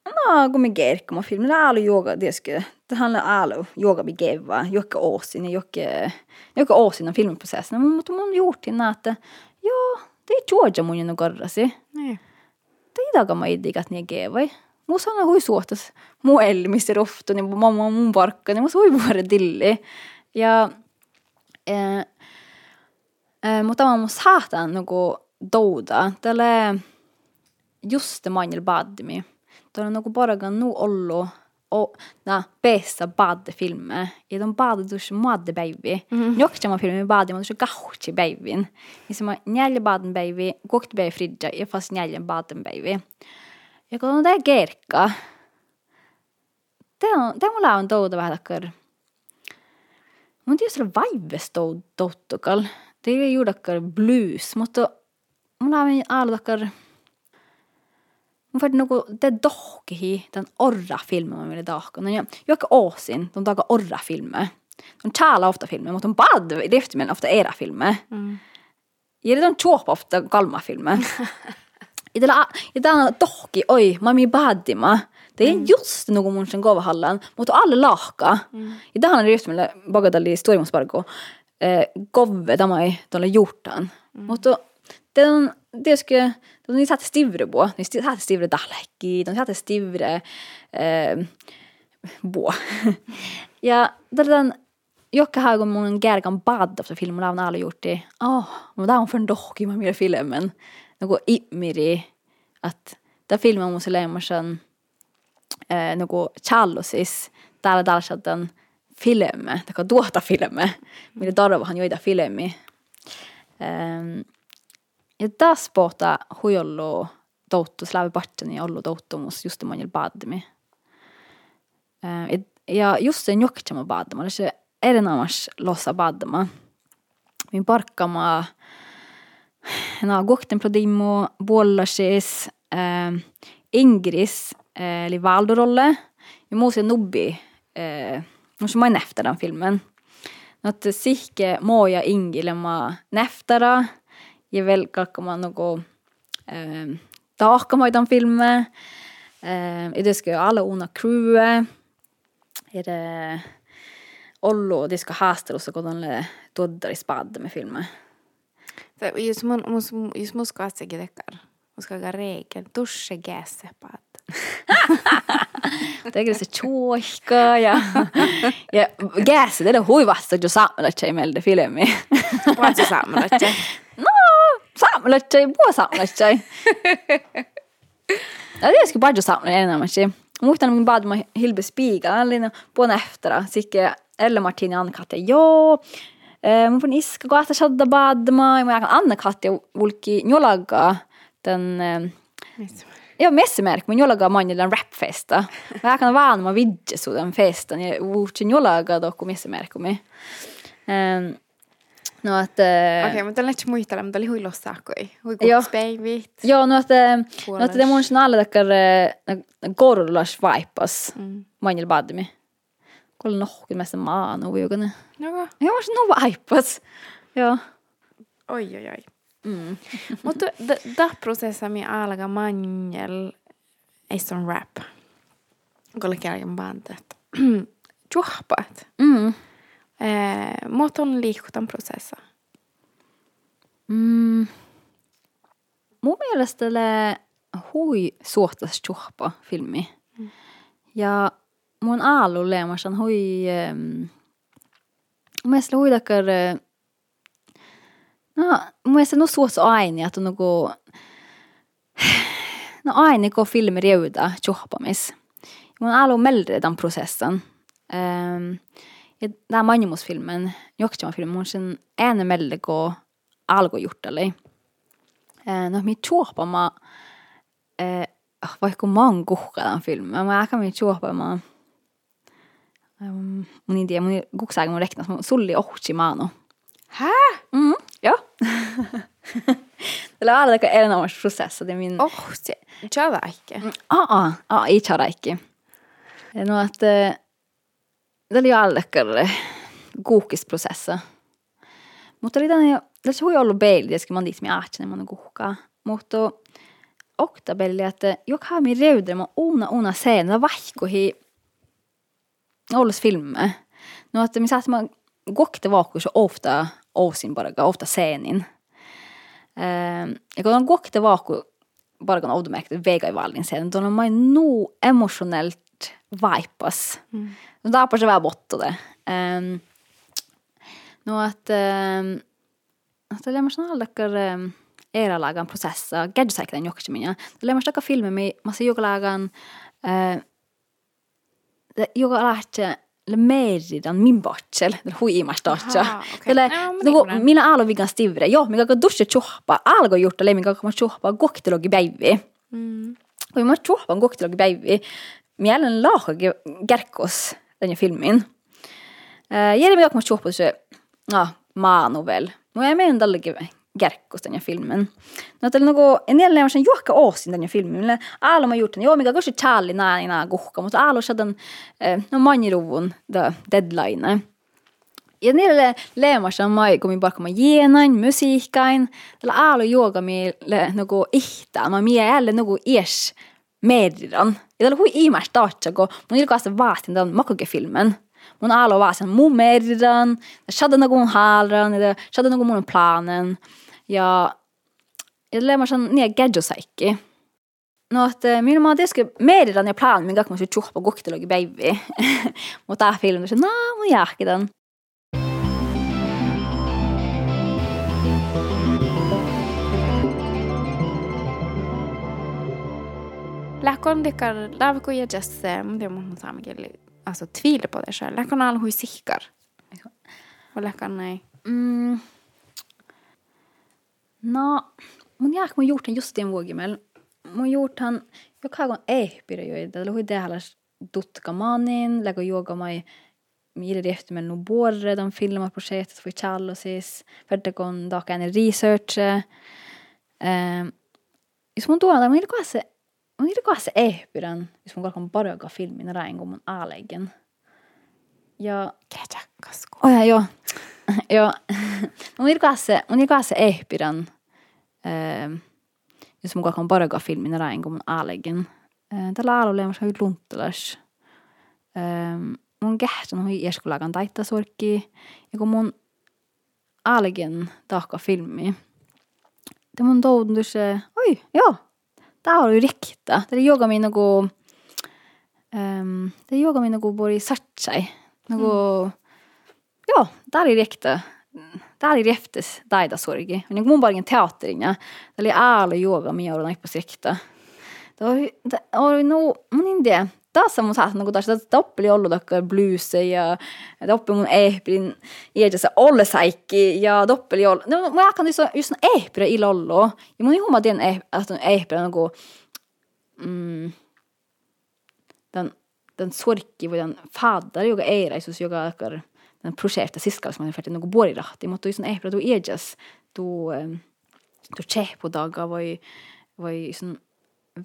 no, kun me kerkka, mä filmin, det är alu yoga, det ska, det handlar alu yoga vi geva, jokka åsin, jokka, jokka åsin on filmiprocessen. Mutta mun juurtin, että, joo, det är Georgia mun jo korrasi. Niin. Teidaga ma ei tea, kas nii keevai. Mu sana hui suhtes mu elmiste rohtu, niin mamma mun parkka, niin mu sui puhare tilli. Ja eh, eh, mutta mä mun saatan nagu douda, tälle just manjel badmi. Tuolla nagu paragan nu ollu och na bästa badfilmer. Ja de dus madde baby. Mm. Jokta ma filmi badi ma dus gauchi babyn. Isma nälja baden baby, kokt baby fridja, ja fast nälja baden baby. Ja kun on tää kerkka. Tää on, tää mulla on touda vähän takkar. Mun tietysti vaivves touttukal. Det är ju takkar blues, mutta mulla on alla takkar Mun färdi niinku, te dohkihi tämän orra filmen mä menin dohkan. Ja joka åsin, de dagar orra filmer. De tjälar ofta filmer, mutta de bad driften ofta era filmer. Mm. Ja de chuopa ofta kalma filmer. [LAUGHS] I tällä, [LAUGHS] ja tää on dohki, oi, mä mi badima. Det är just någon mun sen govahallan, mutta alle lahka. Ja tähän on just meille bagadalli stormusparko. Eh, gove, tämä ei tuolle juurtaan. Mutta det on, det ska, de satte stivre på, ni satte stivre dalhekki, de satte stivre eh, bo. ja tällä Jokka har kun mun kärkan bad efter filmen on alla gjort det. Åh, men det on för en med mer filmen. nagu Imiri, että ta filmi äh, on musta leimasen eh, nagu challusis täällä tällaisen filme, tai tuota filme, mitä tarvahan joida filmi. Um, ja tässä pohtaa huijollu touttu, slävipartini ollu touttumus just monilla paadimi. Um, ja just sen jokkitsema paadama, eli se erinomaisesti lossa paadama. Min parkkama no, kokten prodimmo, bollasis, uh, ehm, Ingris eh, eli Valdo-rolle ja muu se nubbi eh, mutta mä nähtä den filmen. No, että sihke mo ja Ingille mä nähtara ja vielä kalkkamaan nagu eh, tahkamaan den filmen. Eh, ja det ska ju alla ona crewet. Är det Ollo, det ska hastar och så haastelussa kun doddar i spadde med filmen. Se, jos mun, mus, jos mus katsekin tekar, mus kaga reegel, dusche gäässepaat. Tegelikult see tšoohka ja, ja käes teile huivasta jo saamelatsai meelde filmi. Vaan se saamelaiset. no, saamelatsai, puo saamelatsai. Ja tietysti paljon saamelai enemmänkin. Muistan, min bad mä Hilbe Spiga, oli puon eftera, sikke Elle Martini Anna Katja, joo. Mun får iska kohta shadda badma, ja mä jakan Anna Katja vulki njolaga den ja messimärk, men jollaga manjilla rapfesta. Mä jakan vaan mä vidjesu den festan, ja vuutsin jollaga dokku messimärkumi. Um, no att... Okei, okay, mutta lähtee muistelemaan, mutta oli huilos saakoi. Hui Joo. babyt. Joo, no että, no det mun sin alla takkar korullas vaipas Mm. manjilla Hvordan noen mest mann over jugene. Noe? Ja, kanskje noe iPads. Ja. Oi, oi, oi. Mm. [LAUGHS] Mutta da prosessa mi alkaa manjel ei on rap. Kolle kerran bandet. [CLEARS THROAT] Juhpat. Mm. Eh, mut on liikutan prosessa. Mm. Mun mielestä hui suotas juhpa filmi. Mm. Ja mun aalu leemasan hui... Um, ehm, mun mielestä hui takkar... eh, No, mun mielestä no suotas aini, että on nagu... No aini ko filmi riuda juhpamis. Mun aalu meldre den processen. Ehm, um, ja tämä Manjumus-filmen, Joktama-filmen, mun sen ene melde ko algo juttali. Eh, no mi chuopama eh, vaikka man kuhkalan filmen, mä aika mi chuopama um, mun ei tiedä, mun kuksaaga mun reknas, mun sulli ohti maano. Hä? [LAUGHS] Mm, joo. Tällä on aika erinomainen prosessi, min... Oh, se, jag ikke. Aa, aa, ei tjaraikki. No, että det oli allekar kuukisprosessa. Mutta oli tänne, tässä hui ollut beili, tietysti man dit med ahtinen man kuhkaa. Mutta okta beili, että joka mi reudre man una una scena, det vaikko hi olles filme. No, että mi saat man gokte vaku så ofta osin bara, ofta scenin. Um, ja kun on gokte vaku bara kun oudomärkte vega i vallin sen, då är man nog emotionellt vaipas. Mm. Da på seg være bort det. Um, nå at um, at det alle dere um, era lagan prosesser, gadgetsäkert den jokki minä. Det lemmer dere filmer med masse joka lagan uh, det joka lähtee le meridan min botsel, det hui imas dotsa. Aha, okei. Eller, No, men no, niin minä alo vigan stivre. Joo, mikä kun dusche chuhpa, algo gjort, eller mikä kun chuhpa goktelogi päivi. Mm. Kui ma chuhpan koktelogi päivi, mielen laahagi kärkos den filmin. Uh, Jere mida, kui ma chuhpan se, no, maanu veel. No ja meidän tälläkin kärkköstä ja filmen. No tällä nogo enellä on niinku- sen juokka oosin tämän filmin. Aalo mä juurtin, joo mikä kosi tjalli näin enää kuhka, mutta aalo sadan eh, no manjiluvun da deadline. Ja niille leemassa mai, kun minä palkkaan jeenain, musiikkain, tällä aalo juoka meille nogo niinku, ihtaa, mä mie jälle nogo niinku, ies meidän. Ja tällä hui imäs tahtsa, kun mun se vaastin tämän makkake filmen. Mun mediran, ja shadda nagu mun haalran, ja shadda nagu mun planen. Ja, ja leemassa niin gadjosaikki. No, että minun mä tietysti mediran ja planen, minkä mä sitten juhpa koktelogi päivi. [LAUGHS] Mutta tämä film, se no, mun jahkitan. Läkon likar, lävko ja just, det må man samme gälla, alltså tvivla på det själv. Läkon all hui sikkar. Och läkon nej. Mm. No, mun jääk mun juurtan justiin vuogimel. Mun juurtan, joka on ehpire joita, tällä hui tehdäläs tutka manin, lägö juoga mai mille rehtimel no borre, de filmar projektet för challo siis, färdigkon daka en research. Um, jos mun tuolla, mun ilko se, un hirko se ehpyrän, jos mun kalkan paroka filmin niin näin, kun mun aalegen. Ja... Kejakasku. Oja, oh, joo. [LAUGHS] joo. [LAUGHS] mun hirko se, mun hirko se ehpyrän, äh, jos mun kalkan paroka filmin niin näin, kun mun aalegen. Äh, tällä alueella on se lunttalas. Äh, mun kähtän hui ieskulakan taittasorkki. Ja kun mun aalegen tahka filmi, Tämä mun toutunut se, oi, joo, tää oli rikta. Det joga mi nagu, um, det joga mi nagu bori satsai. Nagu, joo, tää oli rikta. Tää oli rehtes taidasorgi. Niin mun paljon teatterinya. Tää Det är joga mi joudun naippas rikta. på var, det var no, Men det tiedä. Tässä mun saa kun taas, tätä toppeli ollut takia blues ja toppeli mun ehprin iedessä ollesaikki ja toppeli ollut. No, mä akan just just ehpri illa ollut. Ja mun ihuma tien eh, että ehpri nagu mm, den den sorki voi den fader joka eiraisuus joka akar den projekta som man färdig nagu bori rahti mutta just ehpri du ejas du um, du chepo daga voi voi sun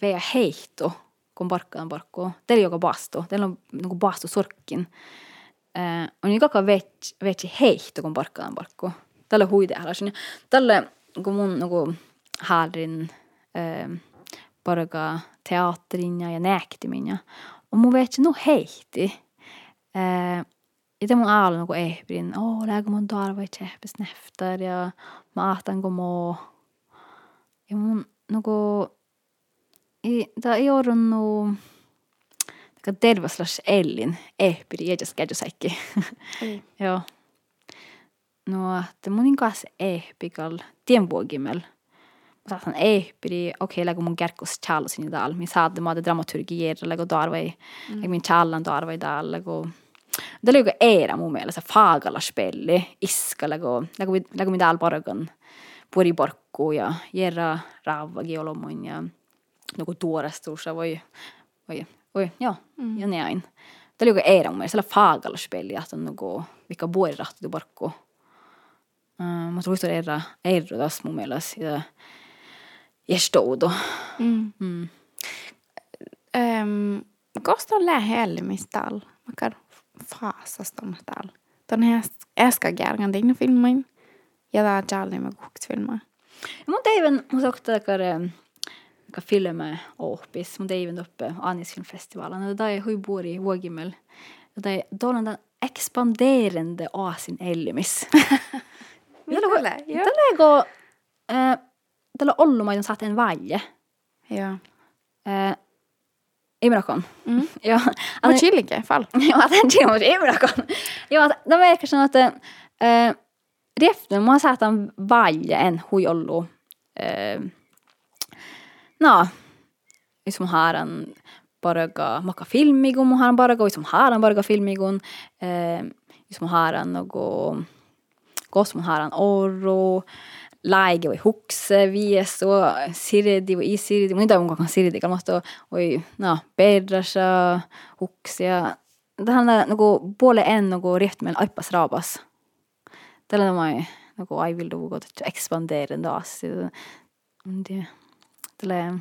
vea heitto kun barkkaan barkko. Teillä joka basto. Teillä on niinku basto sorkkin. Äh, on niin kaka vet, vet heitto kun barkkaan barkko. Tällä huide halas. Tällä kun mun nagu haarin äh, porga teatterin ja, näktimin ja on mun veitsi no heihti. Äh, ja te mun aalu nagu ehprin, oo, lägä mun tarvai tsehpes neftar ja mä ahtan kun moo. Ja mun i, da ei on no ka terve slash ellin ehpiri edes käydysääkki. [LAUGHS] Joo. No, että mun kanssa ehpikal tienvuogimel. Mä saan ehpiri, okei, okay, läggu mun kärkkus tjallus in dal. Min saade maade dramaturgier, läggu darvei, mm. läggu min tjallan darvei dal, läggu... Det ligger era mun mielestä faagalla spelli, iska, läggu, läggu, läggu min dal porgon, puri porkku ja jera ravvagi olomun ja... Mm nagu tuorestuussa voi, voi, voi joo, mm. ja näin. Tämä oli eikä mun mielestä faagalla speli, että on niinku, mikä vuori rahti tuporkku. Uh, mä tulistin eira, eira taas mun mielestä, ja jästoudu. Mm. Mm. Um, Kosta on lähellymistall, vaikka faasasta on täällä. Tuon äsken kärkän tein filmin, ja tämä on Charlie mä kuuksi filmaa. Mun teivän, mun sokta, että takar ka filme ohpis, mun teivän uppe Anisfilmfestivalen. [LAUGHS] [LAUGHS] [LAUGHS] Ja det är hui buori vuogimel. Ja det är dolanda expanderande asin ellimis. Tällä, go, tällä ollumaidon saat en vaje. Joo. Äh, Imrakon. Mm. Ja, Mut chillinge i alla fall. Joo, tämän Jimos Imrakon. Joo, no mä ehkä sanon, että äh, Rieften mä saatan valje en hui ollu. Äh, no, liksom mä haaran paraga maka filmigun, mä haaran paraga, jos mä haaran paraga filmigun, äh, jos mä haaran nogo, kos mä haaran orro, laige või hukse viies og sirdi või isirdi, muida mun kanssa sirdi, kalmasta või no, perrasa, huks ja tähän nagu poole en nagu rihtmel aipas raabas. Tällä mä ei nagu aivil lugu että ekspandeerin taas. En selle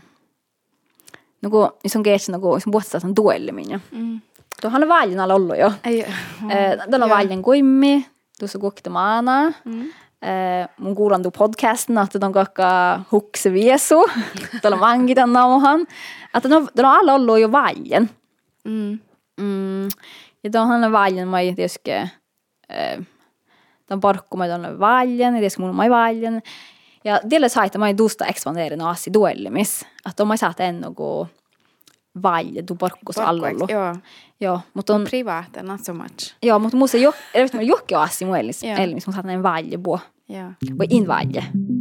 nagu, mis on keeles nagu, no see on puhtalt on duellimine mm.. tuohan on välillä ollut jo. Ei, mm, Tällä on välillä kuimmi, tuossa kukkitamaana. Mm. Äh, mun kuulantuu podcastin, että on kaikka hukse viesu. Tuolla on [LAUGHS] vankita nauhan. Että on, on alla ollut jo välillä. Mm. Mm. Ja tuohan on välillä, mä tietysti, eh, äh, tämän parkkumaan tuonne välillä, tietysti mun on välillä. Ja dels har man dusta ekspandeerina asia duellimis. Että on mä saat ennen kuin vaille du porkkus allolla. Joo. Joo, mutta on... Private, not so much. Joo, mutta musta jo, erityisesti johonkin asia muellis, eli mun saat näin vaille buo. Joo. Vai in vaille. Joo.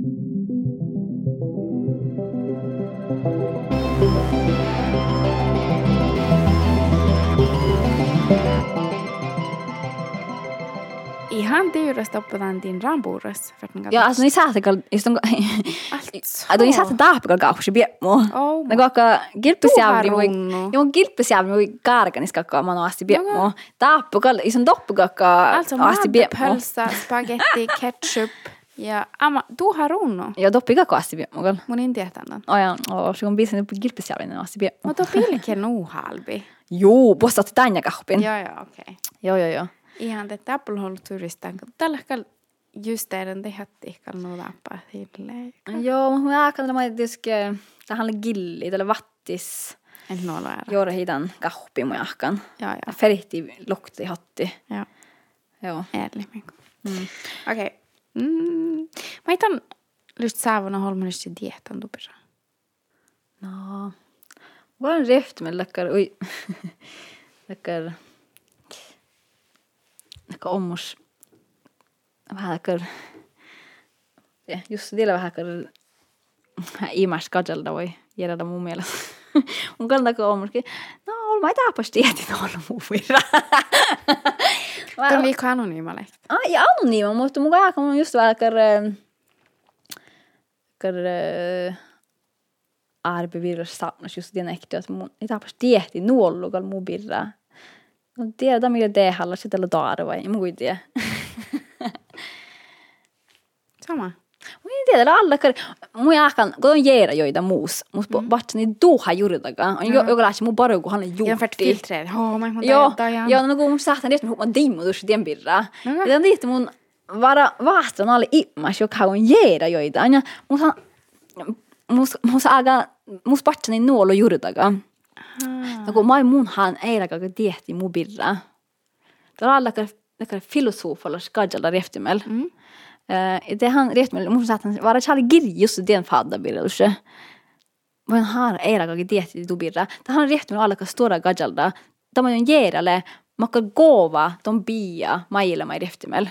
Ihan tiiurasta oppataan din rampuuras. Ja alltså ni saat kal just on Ado ni saat taapikal kausi biemmo. Oh, Ne kakka gilpesjävri voi runnu. Jo gilpesjävri voi karkanis kakka mano asti biemmo. Taapikal ison doppukakka Alltså asti biemmo. maantopölsa, spagetti, ketchup ja ama, du har runnu. Ja doppikakka asti biemmo kal. Mun en tietää tämän. Oh ja, oh, se on biisen på gilpesjävri asti biemmo. Mutta pilke nuuhalbi. Joo, postat tänne kahpin. Joo, joo, okei. Okay. Joo, joo, joo. Ihan te täppulhollu turistan. Tällä hetkellä just teidän tehätti kallu läppää silleen. Joo, mutta mä ajattelin, että mä tietysti tähän oli gilli, tälle vattis. En nolla ära. Juuri hitan kahpi mun jahkan. Joo, joo. Ferihti lokti hatti. Joo. Joo. Ärlig. Mm. Okei. Okay. Mm. Mä itan just saavana holmanissa dietan tupira. No, rift med läkkar, oi, [LAUGHS] läkkar, läkkar ommus, vähän läkkar, ja, just vielä vähän läkkar, imärs kajelda voi järjellä mun mielestä. [LAUGHS] mun kannattaa ommuskin, no, mä ei taapas tietin olla mun virra. [LAUGHS] Tämä viikko anonyymalle. Ah, ja anonyma, mutta mun kanssa on just vähän läkkar, läkkar, arbevirras saapnas just den äkta att mun ei taapas tiehti nuollugal mu birra. No tiedä mitä tehalla sitä la daara vai mun ei tiedä. Sama. Mun ei tiedä alla kar mun jaakan kun on jeera joita muus. Mus mm. batsani duha juurtaga. On jo joka lähti mun baru kun hän on Jag har fått juurti. filtrer. Åh, man får Joo, tajaa. joo, no kun mun sähtän tietysti mun dimmu tuossa tien birra. Ja on tietysti mun vara vaaston alle immas, joka on jeeda joitain. Ja musta, musta, musta aga, musta patsani nuolo jurdaga. Nagu no kun maimunhan ei rakakaan tiehti mubilla. Tuolla alla nekään filosofalla skadjalla rehtimällä. Mm. Uh, det han rehtimällä, mun saattaa, vara chali kirjus den fadda birrelse. Vaan har ei rakakaan tiehti tubirra. Tämä on rehtimällä alla stora gadjalda. Tämä on järälle, makka goova, ton bia, mailla mai rehtimällä.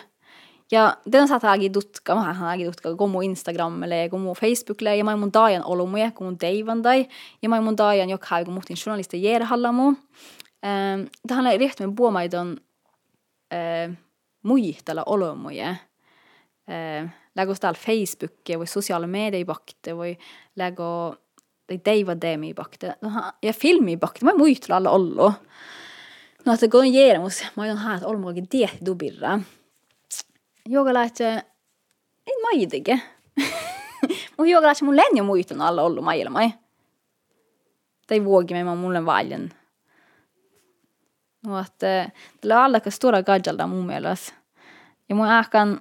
Ja den saat agi tutka, mä hän agi tutka komu Instagramille, komu Facebookille, ja mä mun dajan olumuja, komu tai ja mä mun dajan jok haa, komu muhtin journalista jerhallamu. Ähm, Tähän oli rehti med buomaidon äh, eh, muihtala olumuja. Äh, ehm, läggo stall Facebookia, voi sosiaala media bakte, voi läggo tai teiva demi bakte. Ja filmi bakte, mä muihtala alla ollu. No, että kun jeeramus, mä oon haa, että olumuakin tiehti dubirra. joogalaitse, ei maitike. [LAUGHS] mun joogalaitse mun länni on muistunut alla ollut maailma, ei. Tai vuokimme mä mulle valjen. Mutta tällä alla stora kajalta mu mielestä. Ja mun ähkän,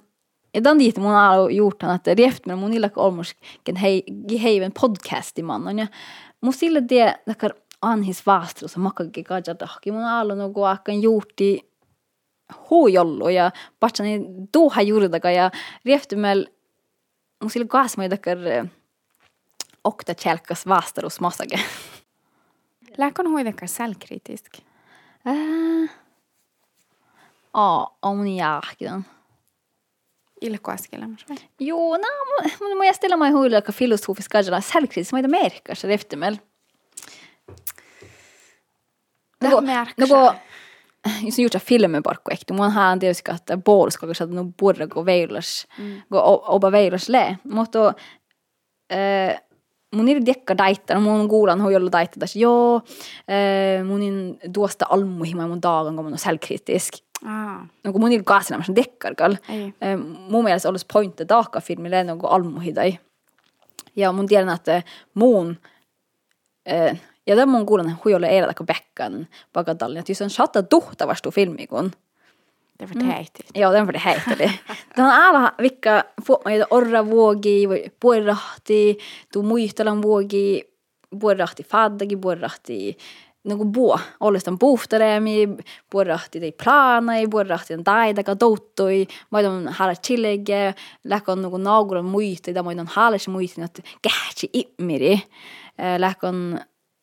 ja tämän dit mun har gjort han att reft med mun illa olmusken hei heiven podcast i mannen ja mun sille det där anhis vastro så makka kajalta. Mun alla något ähkän gjort i huujollu ja patsani tuuha juurdaga ja rieftumel mun sillä kaasmai takar okta tjälkas vaastarus massage. Läkon [LAUGHS] huidekar säljkritisk? Äh, Aa, on jahkidan. Ilko äskelämmäs vai? Joo, no, mun mun ställa mig huilla ka filosofiskt kajala säljkritisk, mä merkar så rieftumel. Nagu, nagu jos juuri filmi parkku ehti, mun hän tietysti, että puoluska, kun sä no purra, kun veilas, mm. kun oba veilas le. Mutta äh, mun ei dekka daita, mun kuulan huijolla daita tässä, joo, äh, mun in tuosta almuhima mun daagan, kun mun on selvkritisk. Ah. No kun mun ei kaasina, mä dekkarkal. Äh, mun mielestä olisi pointti taakka filmille, no kun almuhidai. Ja mun tiedän, että muun äh, ja tämä mun kuulen huijolle eilen kun Beckan pagatallin, että jos [LAUGHS] on shatta tuhtavasti filmi kun. Är för det heitigt. Joo, det är för det heitigt. Det on alla vilka orra vuogi, puolrahti, tu muistelan vuogi, puolrahti faddagi, puolrahti nagu buo, olestan puhtareemi, puolrahti tei plaanai, puolrahti on taidaga touttui, ma on hääle chillege, lähkon nagu naaguran muistui, ta ma on hääle muistui, että kähtsi immiri, lähkon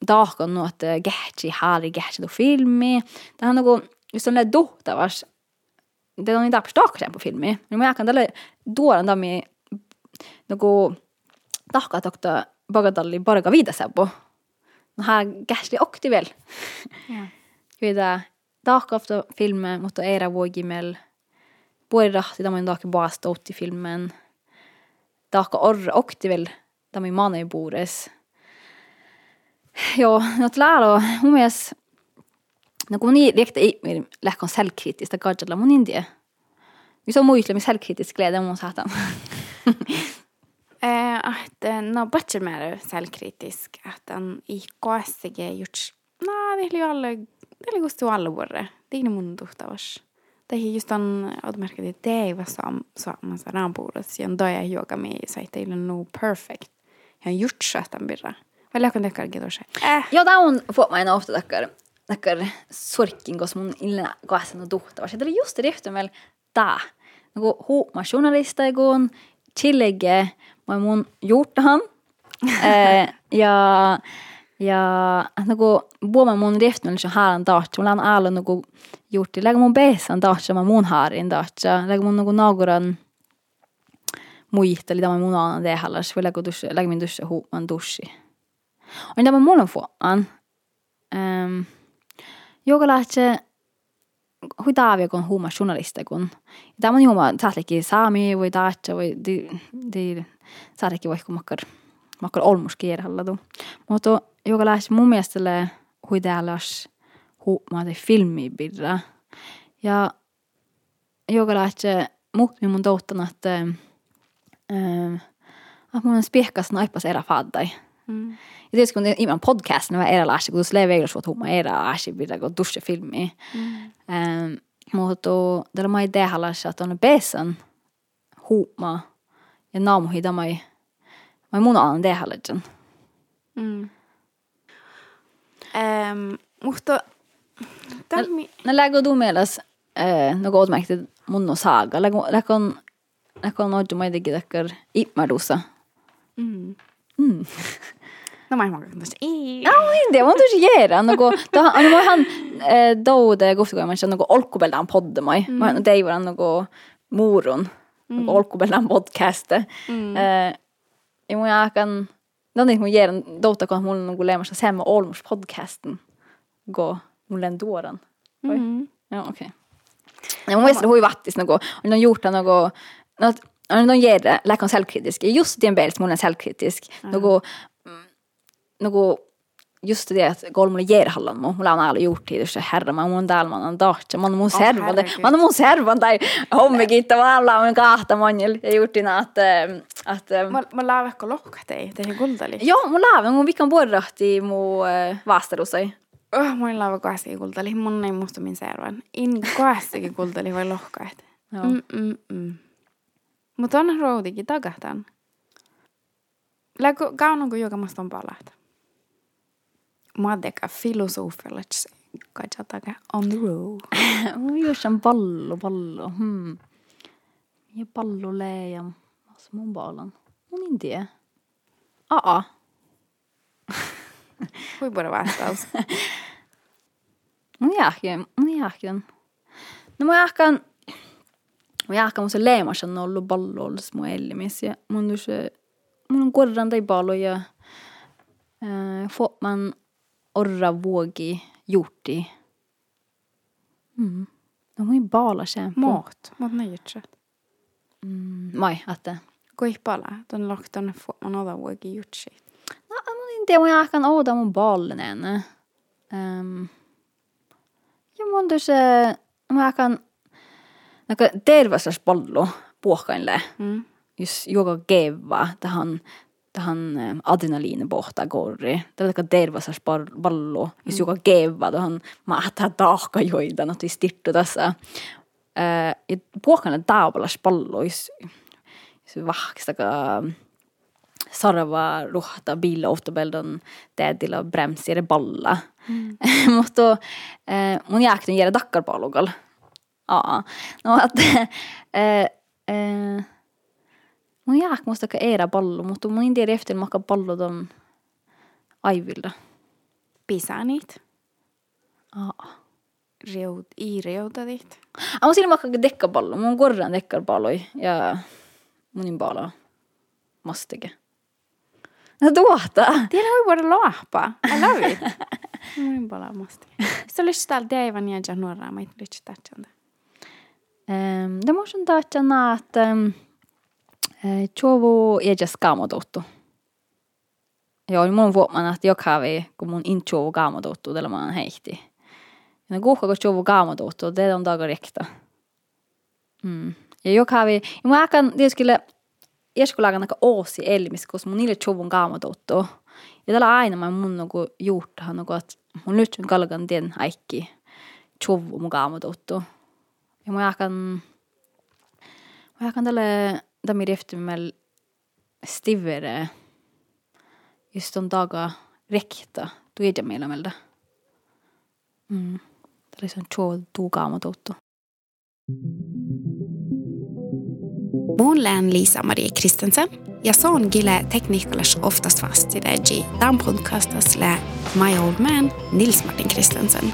tahkon nu että gähtsi haali gähtsi do filmi. Det on nagu, just on tuhtavas, det on inte abstrakt på filmi. Ja [LAUGHS] mä jääkän tälle tuoran tammi nagu tahka tokta bagadalli parga viidasäpu. No här gähtsi okti veel. Ja. Kyllä tahka ofta filme, mutta era vuogimel. Puolirahti tämä on tahka baasta otti filmen. Tahka orra okti veel, tämä on maana i buures joo, no tlaalo mun mielestä, no kun moni viekta ei ihminen lähkon selkriittistä katsella mun india. Hvis on muistelmi selkriittistä selvkritisk mun saatan. [LAUGHS] att no bättre med självkritisk att han i KSG gjort nej det är ju alla det är just alla våra det är mun tuhtavas. Det är just on att märka det det är vad som så man så rambordet sen då jag yoga med så att det är nog perfect. Jag har gjort så att han birra лекан деккар гидорше ja taun fomaina ofta takkar takkar sorkin kos mun illena kaasana duhtava. Se oli just rehtymäl tää. Nagu huuma journalista kun tillägge mä mun juurtahan. [LAUGHS] ja ja nagu vuoma mun rehtymäl se haaran tahtsa. Mulla on alla nagu juurti. Lägä mun bessan tahtsa mä mun haarin tahtsa. Lägä mun nagu naguran muihteli tämä mun aana tehdä. Lägä min tuossa huuman tussi on tämä mulla fuoan. Um, joka lähtee hui taavia kun huuma journalista kun tämä on huuma saatlekin saami voi taatsa voi di di saatlekin voi makkar makkar olmus kierhalla tu mutta joka lähtee mun mielestä hui täälläs huuma te filmi bidra ja joka lähtee muutkin mun tohtana että ähm, att mun spiehkas naippas era faddai Mm. Ja tietysti kun podcast, nämä erilaisia, kun tulee veiklos, että humma erilaisia, pitää kun dusche filmi. Mm. Um, mutta tällä mä idea halassa, että on besan huuma ja naamuhida mai mai mun alan tehdä Mm. Ähm, mutta tammi... Ne lägger du mieles eh, no godmäkti mun no saga. Läkon läkon odju mai tegi takkar ipmarusa. Mm. Mm. [LAUGHS] No mä en mukaan tuossa. Ei. Ja, det var tosi jeera. Nagu, ta, ma ihan eh, doude kohtuga ma nagu olkupeldan podde mai. Ma no teivan nagu muurun. Nagu olkupeldan podcaste. Mm. Eh, ja mun akan No niin, mun jeeran douta, kun mulla on nagu leemassa semmo olmus podcasten. Go, mulla on tuoran. Oi. Mm. Ja, okei. Ja mun mielestä hui vattis nagu, on gjort nagu, no, on de ger det, läkon självkritisk. Just det en belt, mun on självkritisk. Nagu, mm, nagu just det, et ger hallan mu, mul on ajal juurtiidusse herra, ma man täällä, mä oon tahtsa, mä oon mun servon, mä oon mun servon tai hommikiitta, mä oon laavun kahta monil ja juurtina, et, et. Mä, mä laavun ehkä lohkatei, teihin kultali. Joo, mä laavun, mun vikan puolrahti mu vaastarusai. Oh, mun laava kaasikin kultali, mun ei muista min servan. In kaasikin kultali voi lohkaat. Joo. Mm, mm, mm. Mutta on routikin takahtaan. Läkö kaunon kuin joka on palahtaa. Filosofilla, katsa taga on the road. [LAUGHS] Just on pallo, pallo. Hmm. Ja pallo leija. Mas mun balan. Mun en tiedä. Aa. Hui bara vastaus. [LAUGHS] Mun jääkin, mun jääkin. No mun jääkään, mun jääkään mun se leemas on ollut pallo ollut mun elimis. Ja mun on se, mun on korran tai pallo ja äh, får man Orra orravogi, juurti. Mm. Domui baala sen. Maat. Maat näjytsät. Mm. Mai, atte. Kui pala, ton lakton on orravogi juurtsi. No, mun inte mun jahkan ouda mun baalen änne. Um. Ja mun tuossa, mun jahkan näkö terveysas pallo puohkainle. Mm. Jos joka kevää tähän tähän ähm, adrenaliinin pohta korri. Tämä on terveysas pallo, jos joka kevää tähän mahtaa taakka joita, no siis tittu tässä. Uh, ja puhkainle taapalas pallo, jos, vahkistaka sarva ruhta bil autobeldon tädillä bremsire balla. Mm. [LAUGHS] Mutta eh, mun jääkten jäädä dakkarpallogal. Aa. No att [LAUGHS] eh, eh, mun jääk mustaka eera pallu, mutta mun tiedä eftir makka pallu ton aivilla. Pisanit. Aa. Reut, i reutadit. Ah, mun sillä makka dekka pallu, mun korran dekka palloi ja munin bala mastike. No tuota. Tiedä voi voida loahpa. I love it. [LAUGHS] munin bala mastike. Se lystä täällä teivän ja nuoraa, mä et lystä tähtsäntä. Um, det måste inte että jag Chovu jejas kaamotuttu. Joo, mun vuoman, että joka vi, kun mun in chovu kaamotuttu, tällä mä heihti. Ja kuhka, kun chovu kaamotuttu, det on dagar rikta. Mm. Ja joka vi, ja mä akan tietysti Eskulagan aika oosi elmis, koska mun niille chuvun kaamotuttu. Ja tällä aina mä mun nuku juurtahan nuku, että mun nyt kalkan tien aikki chovu chuvun kaamotuttu. Ja mä akan, mä akan tälle tämän efter stivere just on daga rekta tuoja meillä meiltä. Mm. Tällä se on choo tuu gamadotto. Mun län Lisa-Marie Kristensen. Ja son gille tekniikalas oftast fast i det Dan podcastas lä My Old Man Nils Martin Kristensen.